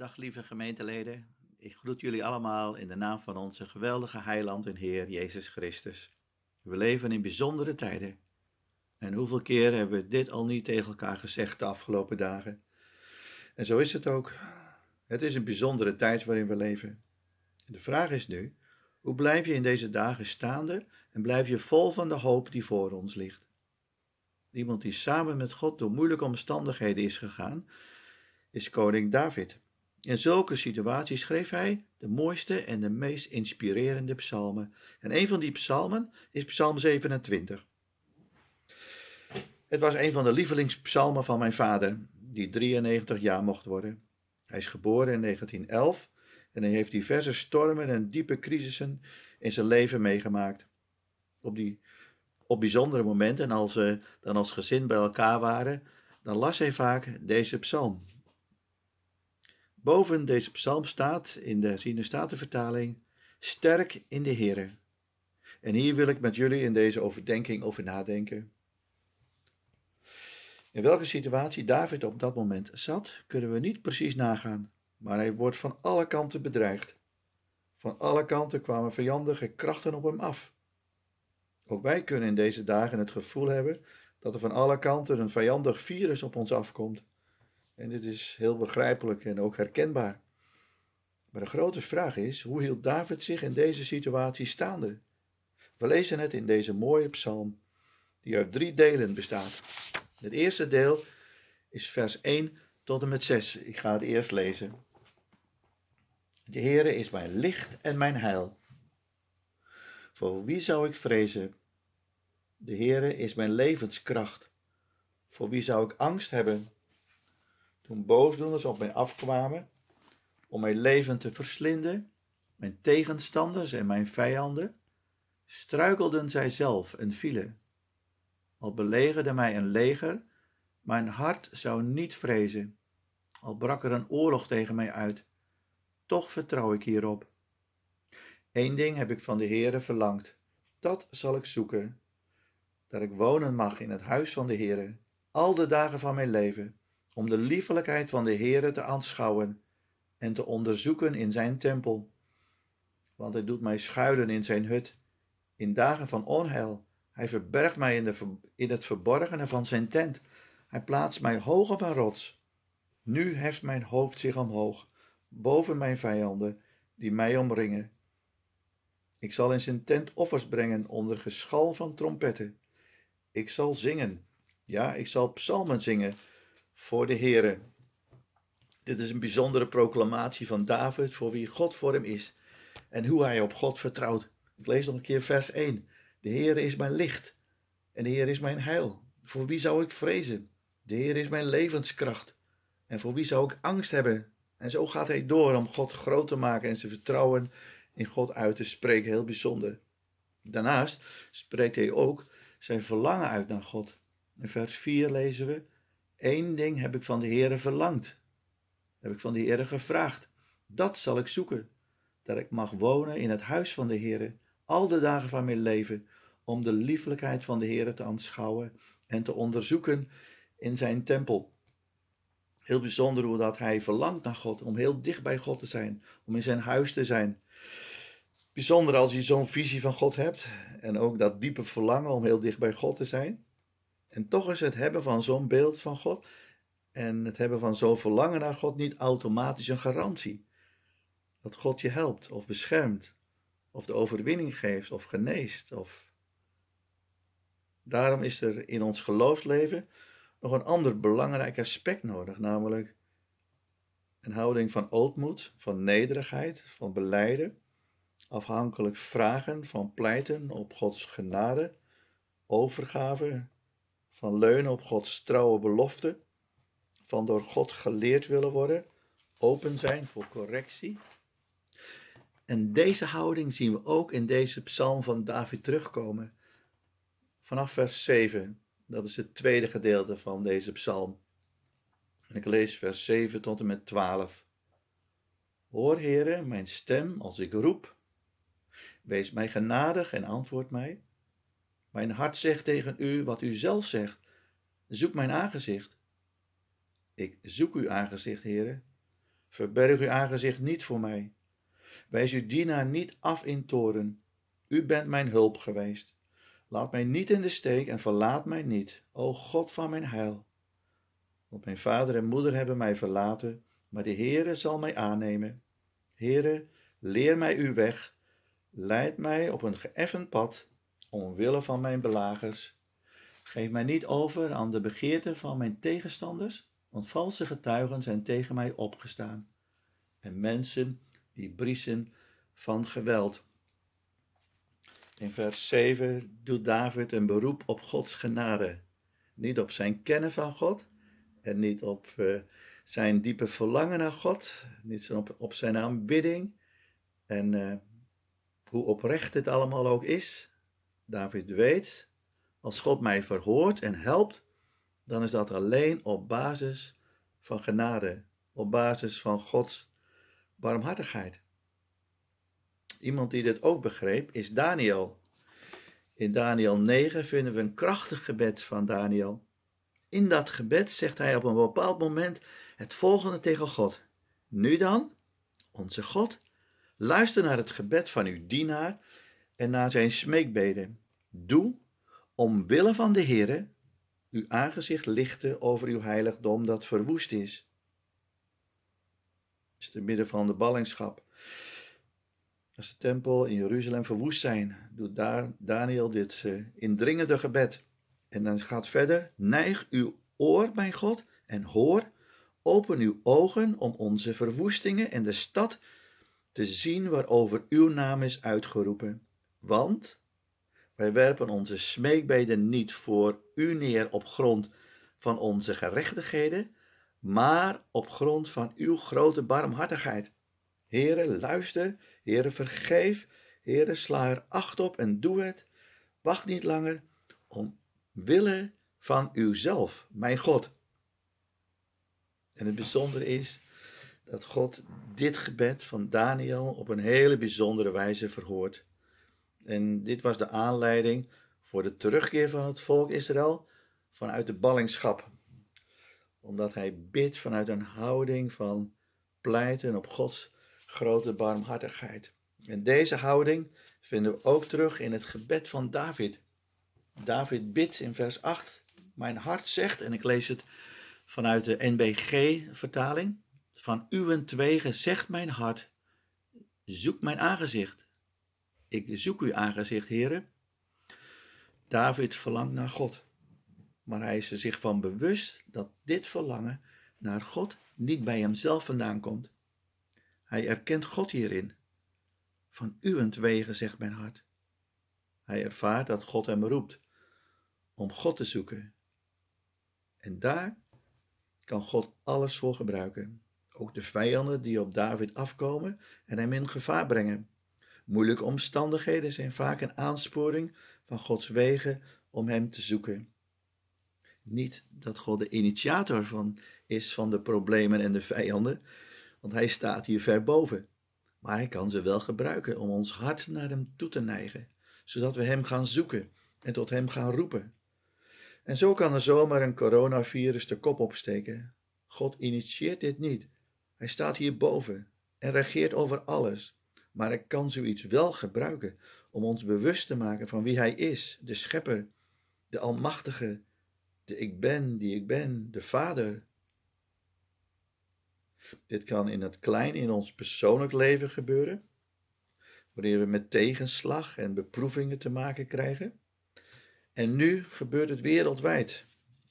Dag lieve gemeenteleden, ik groet jullie allemaal in de naam van onze geweldige heiland en Heer Jezus Christus. We leven in bijzondere tijden. En hoeveel keer hebben we dit al niet tegen elkaar gezegd de afgelopen dagen? En zo is het ook. Het is een bijzondere tijd waarin we leven. De vraag is nu, hoe blijf je in deze dagen staande en blijf je vol van de hoop die voor ons ligt? Iemand die samen met God door moeilijke omstandigheden is gegaan, is koning David. In zulke situaties schreef hij de mooiste en de meest inspirerende psalmen. En een van die psalmen is Psalm 27. Het was een van de lievelingspsalmen van mijn vader, die 93 jaar mocht worden. Hij is geboren in 1911 en hij heeft diverse stormen en diepe crisissen in zijn leven meegemaakt. Op, die, op bijzondere momenten, als ze dan als gezin bij elkaar waren, dan las hij vaak deze psalm. Boven deze psalm staat in de herziene statenvertaling sterk in de Heere. En hier wil ik met jullie in deze overdenking over nadenken. In welke situatie David op dat moment zat, kunnen we niet precies nagaan, maar hij wordt van alle kanten bedreigd. Van alle kanten kwamen vijandige krachten op hem af. Ook wij kunnen in deze dagen het gevoel hebben dat er van alle kanten een vijandig virus op ons afkomt. En dit is heel begrijpelijk en ook herkenbaar. Maar de grote vraag is: hoe hield David zich in deze situatie staande? We lezen het in deze mooie psalm, die uit drie delen bestaat. Het eerste deel is vers 1 tot en met 6. Ik ga het eerst lezen. De Heere is mijn licht en mijn heil. Voor wie zou ik vrezen? De Heere is mijn levenskracht. Voor wie zou ik angst hebben? Toen boosdoeners op mij afkwamen om mijn leven te verslinden, mijn tegenstanders en mijn vijanden, struikelden zij zelf en vielen. Al belegerde mij een leger, mijn hart zou niet vrezen. Al brak er een oorlog tegen mij uit, toch vertrouw ik hierop. Eén ding heb ik van de Heere verlangd, dat zal ik zoeken, dat ik wonen mag in het huis van de Heere, al de dagen van mijn leven, om de liefelijkheid van de Heere te aanschouwen en te onderzoeken in zijn tempel. Want hij doet mij schuilen in zijn hut, in dagen van onheil. Hij verbergt mij in, in het verborgene van zijn tent. Hij plaatst mij hoog op een rots. Nu heft mijn hoofd zich omhoog, boven mijn vijanden, die mij omringen. Ik zal in zijn tent offers brengen onder geschal van trompetten. Ik zal zingen, ja, ik zal psalmen zingen voor de Heere. Dit is een bijzondere proclamatie van David voor wie God voor hem is en hoe hij op God vertrouwt. Ik lees nog een keer vers 1. De Heere is mijn licht en de Heer is mijn heil. Voor wie zou ik vrezen? De Heer is mijn levenskracht. En voor wie zou ik angst hebben? En zo gaat hij door om God groot te maken en zijn vertrouwen in God uit te spreken. Heel bijzonder. Daarnaast spreekt hij ook zijn verlangen uit naar God. In vers 4 lezen we: Eén ding heb ik van de Heere verlangd. Heb ik van de Heere gevraagd. Dat zal ik zoeken. Dat ik mag wonen in het huis van de Heere al de dagen van mijn leven, om de lieflijkheid van de Heere te aanschouwen en te onderzoeken in zijn tempel. Heel bijzonder hoe dat hij verlangt naar God, om heel dicht bij God te zijn, om in zijn huis te zijn. Bijzonder als je zo'n visie van God hebt en ook dat diepe verlangen om heel dicht bij God te zijn. En toch is het hebben van zo'n beeld van God en het hebben van zo'n verlangen naar God niet automatisch een garantie. Dat God je helpt of beschermt, of de overwinning geeft of geneest. Of... Daarom is er in ons geloofsleven nog een ander belangrijk aspect nodig, namelijk een houding van ootmoed, van nederigheid, van beleiden, afhankelijk vragen, van pleiten op Gods genade, overgave, van leunen op Gods trouwe belofte, van door God geleerd willen worden, open zijn voor correctie. En deze houding zien we ook in deze psalm van David terugkomen. Vanaf vers 7, dat is het tweede gedeelte van deze psalm. En ik lees vers 7 tot en met 12. Hoor, Heere, mijn stem als ik roep. Wees mij genadig en antwoord mij. Mijn hart zegt tegen u wat u zelf zegt. Zoek mijn aangezicht. Ik zoek uw aangezicht, heren. Verberg uw aangezicht niet voor mij. Wijs uw dienaar niet af in toren. U bent mijn hulp geweest. Laat mij niet in de steek en verlaat mij niet, o God van mijn heil. Want mijn vader en moeder hebben mij verlaten, maar de Heere zal mij aannemen. Heere, leer mij uw weg, leid mij op een geëffend pad, omwille van mijn belagers. Geef mij niet over aan de begeerten van mijn tegenstanders, want valse getuigen zijn tegen mij opgestaan. En mensen die briesen van geweld. In vers 7 doet David een beroep op Gods genade. Niet op zijn kennen van God en niet op uh, zijn diepe verlangen naar God, niet op, op zijn aanbidding en uh, hoe oprecht het allemaal ook is. David weet, als God mij verhoort en helpt, dan is dat alleen op basis van genade, op basis van Gods barmhartigheid. Iemand die dit ook begreep is Daniel. In Daniel 9 vinden we een krachtig gebed van Daniel. In dat gebed zegt hij op een bepaald moment het volgende tegen God. Nu dan, onze God, luister naar het gebed van uw dienaar en naar zijn smeekbeden. Doe, omwille van de Heere, uw aangezicht lichten over uw heiligdom dat verwoest is. Is te midden van de ballingschap. Als de tempel in Jeruzalem verwoest zijn, doet daar Daniel dit uh, indringende gebed. En dan gaat verder: Neig uw oor, mijn God, en hoor. Open uw ogen om onze verwoestingen en de stad te zien waarover uw naam is uitgeroepen. Want wij werpen onze smeekbeden niet voor u neer op grond van onze gerechtigheden, maar op grond van uw grote barmhartigheid. Heere, luister, Heere, vergeef, Heere, sla er acht op en doe het. Wacht niet langer, omwille van uzelf, mijn God. En het bijzondere is dat God dit gebed van Daniel op een hele bijzondere wijze verhoort. En dit was de aanleiding voor de terugkeer van het volk Israël vanuit de ballingschap. Omdat hij bidt vanuit een houding van pleiten op Gods grote barmhartigheid. En deze houding vinden we ook terug in het gebed van David. David bidt in vers 8: Mijn hart zegt, en ik lees het vanuit de NBG-vertaling: Van uwentwege zegt mijn hart: Zoek mijn aangezicht. Ik zoek uw aangezicht, heren. David verlangt naar God, maar hij is er zich van bewust dat dit verlangen naar God niet bij hemzelf vandaan komt. Hij erkent God hierin. Van uwentwege, zegt mijn hart. Hij ervaart dat God hem roept om God te zoeken. En daar kan God alles voor gebruiken. Ook de vijanden die op David afkomen en hem in gevaar brengen. Moeilijke omstandigheden zijn vaak een aansporing van Gods wegen om hem te zoeken. Niet dat God de initiator van is van de problemen en de vijanden, want hij staat hier ver boven. Maar hij kan ze wel gebruiken om ons hart naar hem toe te neigen, zodat we hem gaan zoeken en tot hem gaan roepen. En zo kan er zomaar een coronavirus de kop opsteken. God initieert dit niet. Hij staat hierboven en regeert over alles. Maar hij kan zoiets wel gebruiken om ons bewust te maken van wie hij is, de schepper, de almachtige, de ik ben die ik ben, de vader. Dit kan in het klein in ons persoonlijk leven gebeuren, wanneer we met tegenslag en beproevingen te maken krijgen. En nu gebeurt het wereldwijd.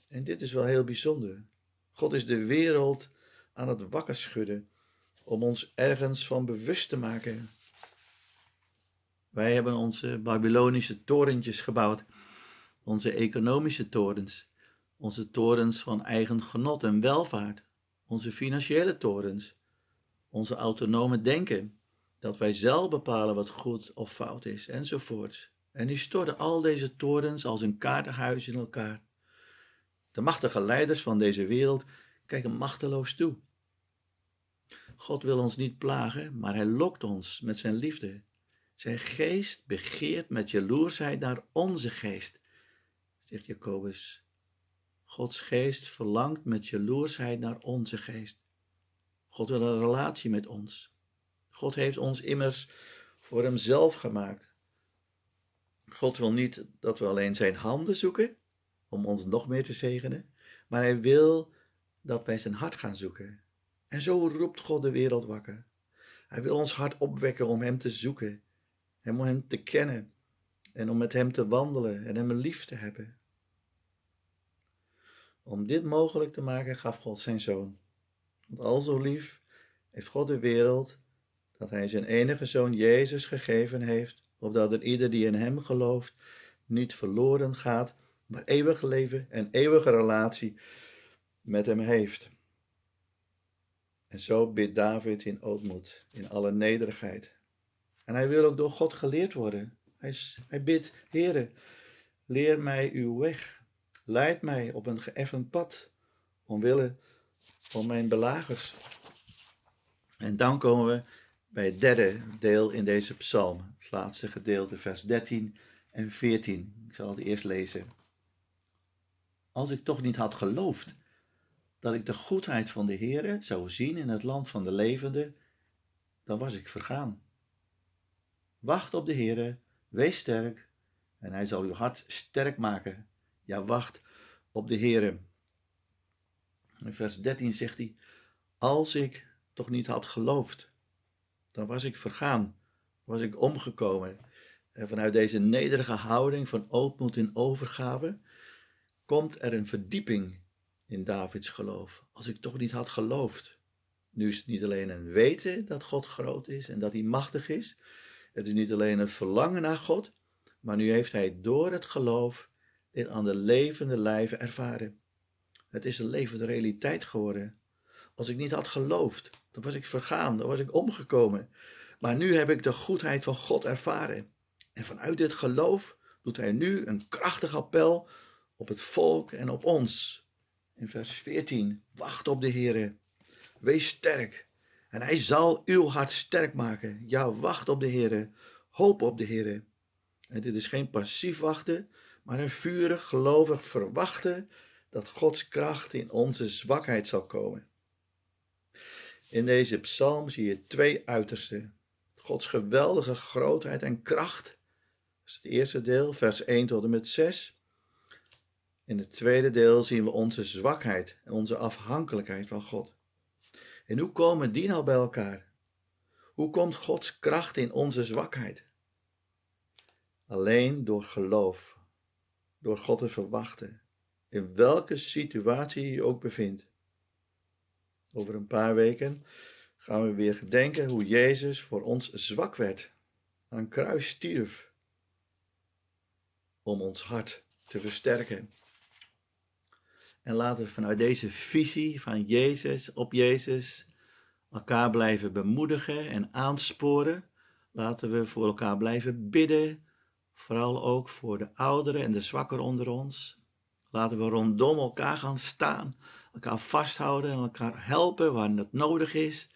En dit is wel heel bijzonder. God is de wereld aan het wakker schudden om ons ergens van bewust te maken. Wij hebben onze Babylonische torentjes gebouwd, onze economische torens, onze torens van eigen genot en welvaart, onze financiële torens, onze autonome denken, dat wij zelf bepalen wat goed of fout is, enzovoorts. En die storten al deze torens als een kaartenhuis in elkaar. De machtige leiders van deze wereld kijken machteloos toe. God wil ons niet plagen, maar hij lokt ons met zijn liefde. Zijn geest begeert met jaloersheid naar onze geest, zegt Jacobus. Gods geest verlangt met jaloersheid naar onze geest. God wil een relatie met ons. God heeft ons immers voor Hemzelf gemaakt. God wil niet dat we alleen Zijn handen zoeken om ons nog meer te zegenen, maar Hij wil dat wij Zijn hart gaan zoeken. En zo roept God de wereld wakker. Hij wil ons hart opwekken om Hem te zoeken, om Hem te kennen en om met Hem te wandelen en Hem lief te hebben. Om dit mogelijk te maken gaf God Zijn Zoon. Want al zo lief heeft God de wereld dat Hij Zijn enige Zoon Jezus gegeven heeft, opdat er ieder die in Hem gelooft niet verloren gaat, maar eeuwig leven en eeuwige relatie met Hem heeft. En zo bidt David in ootmoed, in alle nederigheid. En hij wil ook door God geleerd worden. Hij, hij bidt, Heere, leer mij uw weg. Leid mij op een geëffend pad, omwille van mijn belagers. En dan komen we bij het derde deel in deze psalm, het laatste gedeelte, vers 13 en 14. Ik zal het eerst lezen. Als ik toch niet had geloofd dat ik de goedheid van de Heere zou zien in het land van de levenden, dan was ik vergaan. Wacht op de Heere, wees sterk, en hij zal uw hart sterk maken. Ja, wacht op de Heere. In vers 13 zegt hij, als ik toch niet had geloofd, dan was ik vergaan, was ik omgekomen. En vanuit deze nederige houding van ootmoed en overgave komt er een verdieping in Davids geloof. Als ik toch niet had geloofd. Nu is het niet alleen een weten dat God groot is en dat hij machtig is. Het is niet alleen een verlangen naar God, maar nu heeft hij door het geloof dit aan de levende lijve ervaren. Het is een levende realiteit geworden. Als ik niet had geloofd, dan was ik vergaan, dan was ik omgekomen. Maar nu heb ik de goedheid van God ervaren. En vanuit dit geloof doet hij nu een krachtig appel op het volk en op ons. In vers 14, wacht op de Heere, wees sterk en hij zal uw hart sterk maken. Ja, wacht op de Heere, hoop op de Heere. En dit is geen passief wachten, maar een vurig, gelovig verwachten dat Gods kracht in onze zwakheid zal komen. In deze psalm zie je twee uitersten. Gods geweldige grootheid en kracht. Dat is het eerste deel, vers 1 tot en met 6. In het tweede deel zien we onze zwakheid en onze afhankelijkheid van God. En hoe komen die nou bij elkaar? Hoe komt Gods kracht in onze zwakheid? Alleen door geloof, door God te verwachten, in welke situatie je je ook bevindt. Over een paar weken gaan we weer gedenken hoe Jezus voor ons zwak werd, aan kruis stierf, om ons hart te versterken. En laten we vanuit deze visie van Jezus op Jezus elkaar blijven bemoedigen en aansporen. Laten we voor elkaar blijven bidden, vooral ook voor de ouderen en de zwakker onder ons. Laten we rondom elkaar gaan staan, elkaar vasthouden en elkaar helpen waar het nodig is.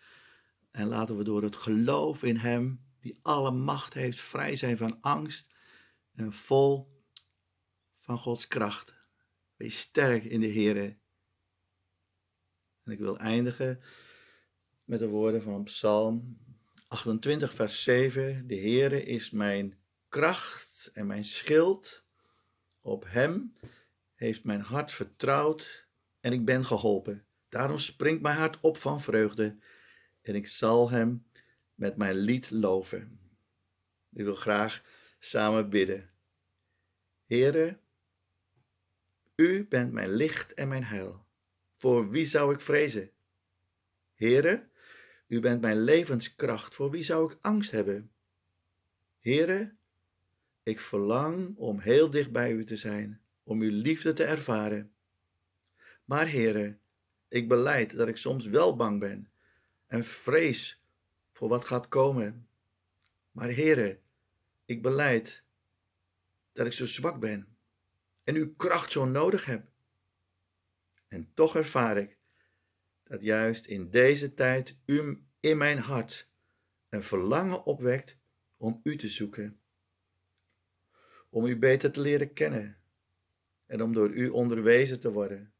En laten we door het geloof in Hem, die alle macht heeft, vrij zijn van angst en vol van Gods kracht. Wees sterk in de Heer. En ik wil eindigen met de woorden van Psalm 28, vers 7. De Heere is mijn kracht en mijn schild. Op Hem heeft mijn hart vertrouwd en ik ben geholpen. Daarom springt mijn hart op van vreugde en ik zal Hem met mijn lied loven. Ik wil graag samen bidden. Heere, u bent mijn licht en mijn heil. Voor wie zou ik vrezen? Heere, u bent mijn levenskracht. Voor wie zou ik angst hebben? Heere, ik verlang om heel dicht bij u te zijn, om uw liefde te ervaren. Maar Heere, ik beleid dat ik soms wel bang ben en vrees voor wat gaat komen. Maar Heere, ik beleid dat ik zo zwak ben en uw kracht zo nodig heb. En toch ervaar ik dat juist in deze tijd u in mijn hart een verlangen opwekt om u te zoeken, om u beter te leren kennen en om door u onderwezen te worden.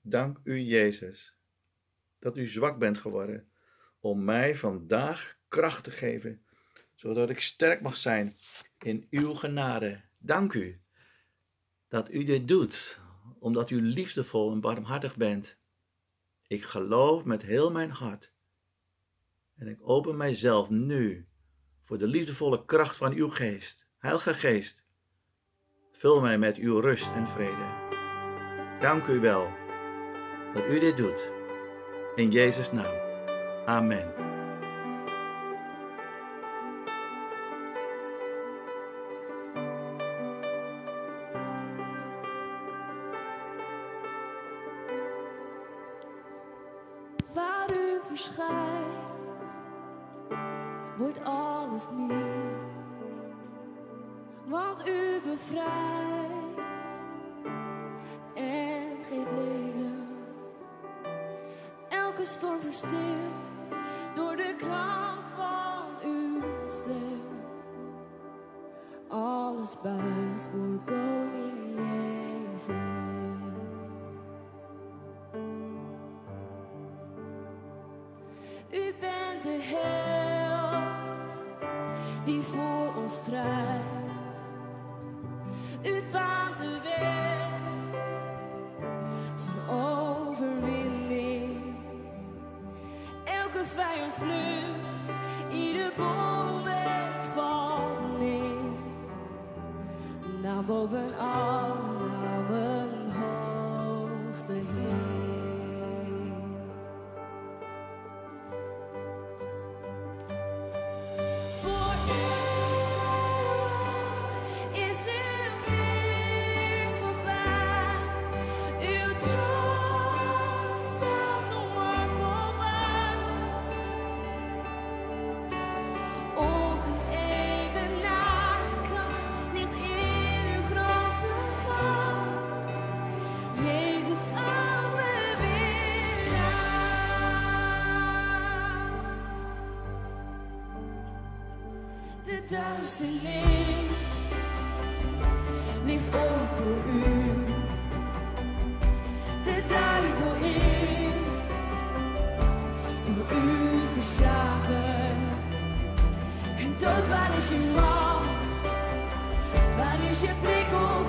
Dank u, Jezus, dat u zwak bent geworden, om mij vandaag kracht te geven, zodat ik sterk mag zijn in uw genade. Dank u dat u dit doet, omdat u liefdevol en barmhartig bent. Ik geloof met heel mijn hart en ik open mijzelf nu voor de liefdevolle kracht van uw geest. Heilige Geest, vul mij met uw rust en vrede. Dank u wel dat u dit doet. In Jezus' naam. Amen. Wordt alles nieuw. Want u bevrijdt en geeft leven. Elke storm verstilt door de klank van uw stem. Alles buigt voor koning Jezus. Die voor ons strijdt. De duisternis ligt op door u. De duivel is door u verslagen. En dood, waar is je macht? Waar is je prikkel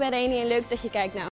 ben Reni en leuk dat je kijkt naar